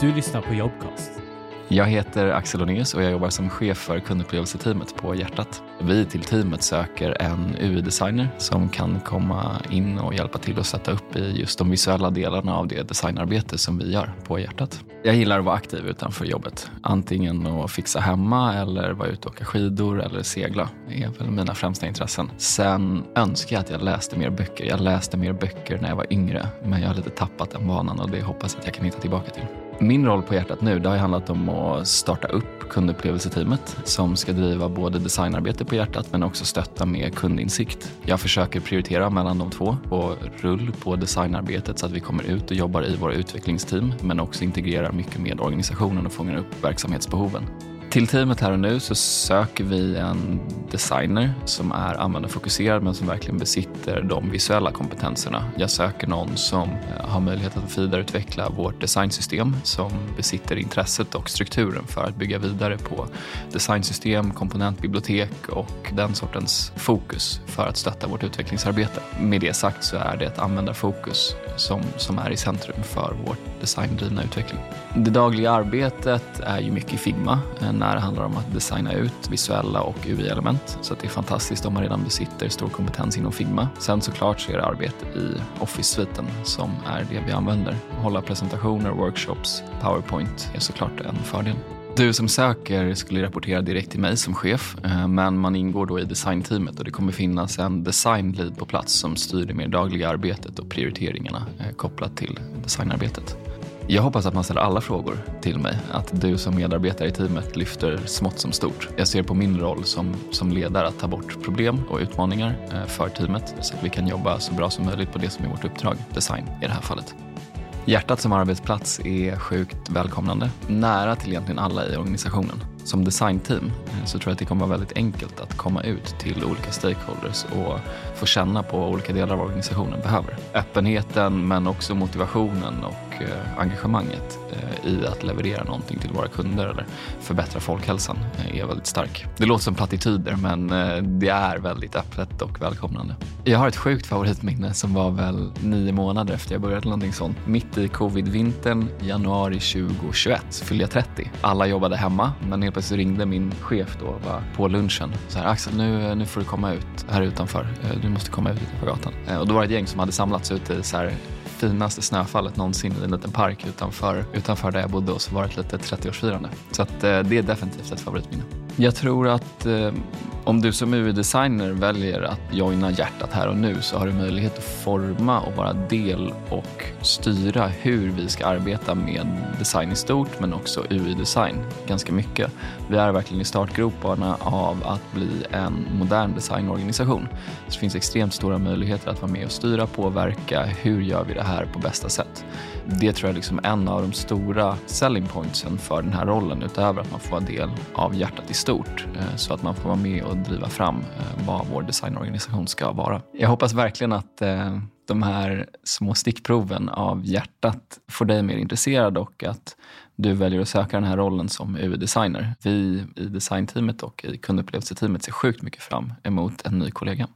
Du lyssnar på Jobcast. Jag heter Axel Onéus och jag jobbar som chef för kundupplevelseteamet på Hjärtat. Vi till teamet söker en UI-designer som kan komma in och hjälpa till att sätta upp i just de visuella delarna av det designarbete som vi gör på Hjärtat. Jag gillar att vara aktiv utanför jobbet. Antingen att fixa hemma eller vara ute och åka skidor eller segla. Det är väl mina främsta intressen. Sen önskar jag att jag läste mer böcker. Jag läste mer böcker när jag var yngre men jag har lite tappat den vanan och det hoppas jag att jag kan hitta tillbaka till. Min roll på Hjärtat nu det har handlat om att starta upp kundupplevelseteamet som ska driva både designarbete på Hjärtat men också stötta med kundinsikt. Jag försöker prioritera mellan de två och rull på designarbetet så att vi kommer ut och jobbar i våra utvecklingsteam men också integrerar mycket med organisationen och fångar upp verksamhetsbehoven. Till teamet här och nu så söker vi en designer som är användarfokuserad men som verkligen besitter de visuella kompetenserna. Jag söker någon som eh, har möjlighet att vidareutveckla vårt designsystem som besitter intresset och strukturen för att bygga vidare på designsystem, komponentbibliotek och den sortens fokus för att stötta vårt utvecklingsarbete. Med det sagt så är det ett användarfokus som, som är i centrum för vårt designdrivna utveckling. Det dagliga arbetet är ju mycket i Figma eh, när det handlar om att designa ut visuella och UI-element. Så det är fantastiskt om man redan besitter stor kompetens inom Figma. Sen såklart så är det arbete i Office-sviten som är det vi använder. Hålla presentationer, workshops, Powerpoint är såklart en fördel. Du som söker skulle rapportera direkt till mig som chef, eh, men man ingår då i designteamet och det kommer finnas en designlead på plats som styr det mer dagliga arbetet och prioriteringarna eh, kopplat till designarbetet. Jag hoppas att man ställer alla frågor till mig. Att du som medarbetare i teamet lyfter smått som stort. Jag ser på min roll som, som ledare att ta bort problem och utmaningar eh, för teamet så att vi kan jobba så bra som möjligt på det som är vårt uppdrag, design i det här fallet. Hjärtat som arbetsplats är sjukt välkomnande, nära till egentligen alla i organisationen. Som designteam eh, så tror jag att det kommer vara väldigt enkelt att komma ut till olika stakeholders och få känna på vad olika delar av organisationen behöver. Öppenheten men också motivationen och Eh, engagemanget eh, i att leverera någonting till våra kunder eller förbättra folkhälsan eh, är väldigt stark. Det låter som plattityder men det är väldigt öppet och välkomnande. Jag har ett sjukt favoritminne som var väl nio månader efter jag började någonting sånt. Mitt i covid-vintern, januari 2021, fyllde jag 30. Alla jobbade hemma men helt plötsligt ringde min chef då va, på lunchen. Så här, Axel, nu, nu får du komma ut här utanför. Du måste komma ut på gatan. Och då var det ett gäng som hade samlats ute i så här, finaste snöfallet någonsin i en liten park utanför, utanför där jag bodde och så var det ett litet 30-årsfirande. Så att, eh, det är definitivt ett favoritminne. Jag tror att eh, om du som UI-designer väljer att joina hjärtat här och nu så har du möjlighet att forma och vara del och styra hur vi ska arbeta med design i stort men också UI-design ganska mycket. Vi är verkligen i startgroparna av att bli en modern designorganisation. Så det finns extremt stora möjligheter att vara med och styra, påverka. Hur gör vi det här på bästa sätt? Det tror jag är liksom en av de stora selling pointsen för den här rollen utöver att man får vara del av hjärtat i stort eh, så att man får vara med och driva fram eh, vad vår designorganisation ska vara. Jag hoppas verkligen att eh, de här små stickproven av hjärtat får dig mer intresserad och att du väljer att söka den här rollen som UI-designer. Vi i designteamet och i kundupplevelseteamet ser sjukt mycket fram emot en ny kollega.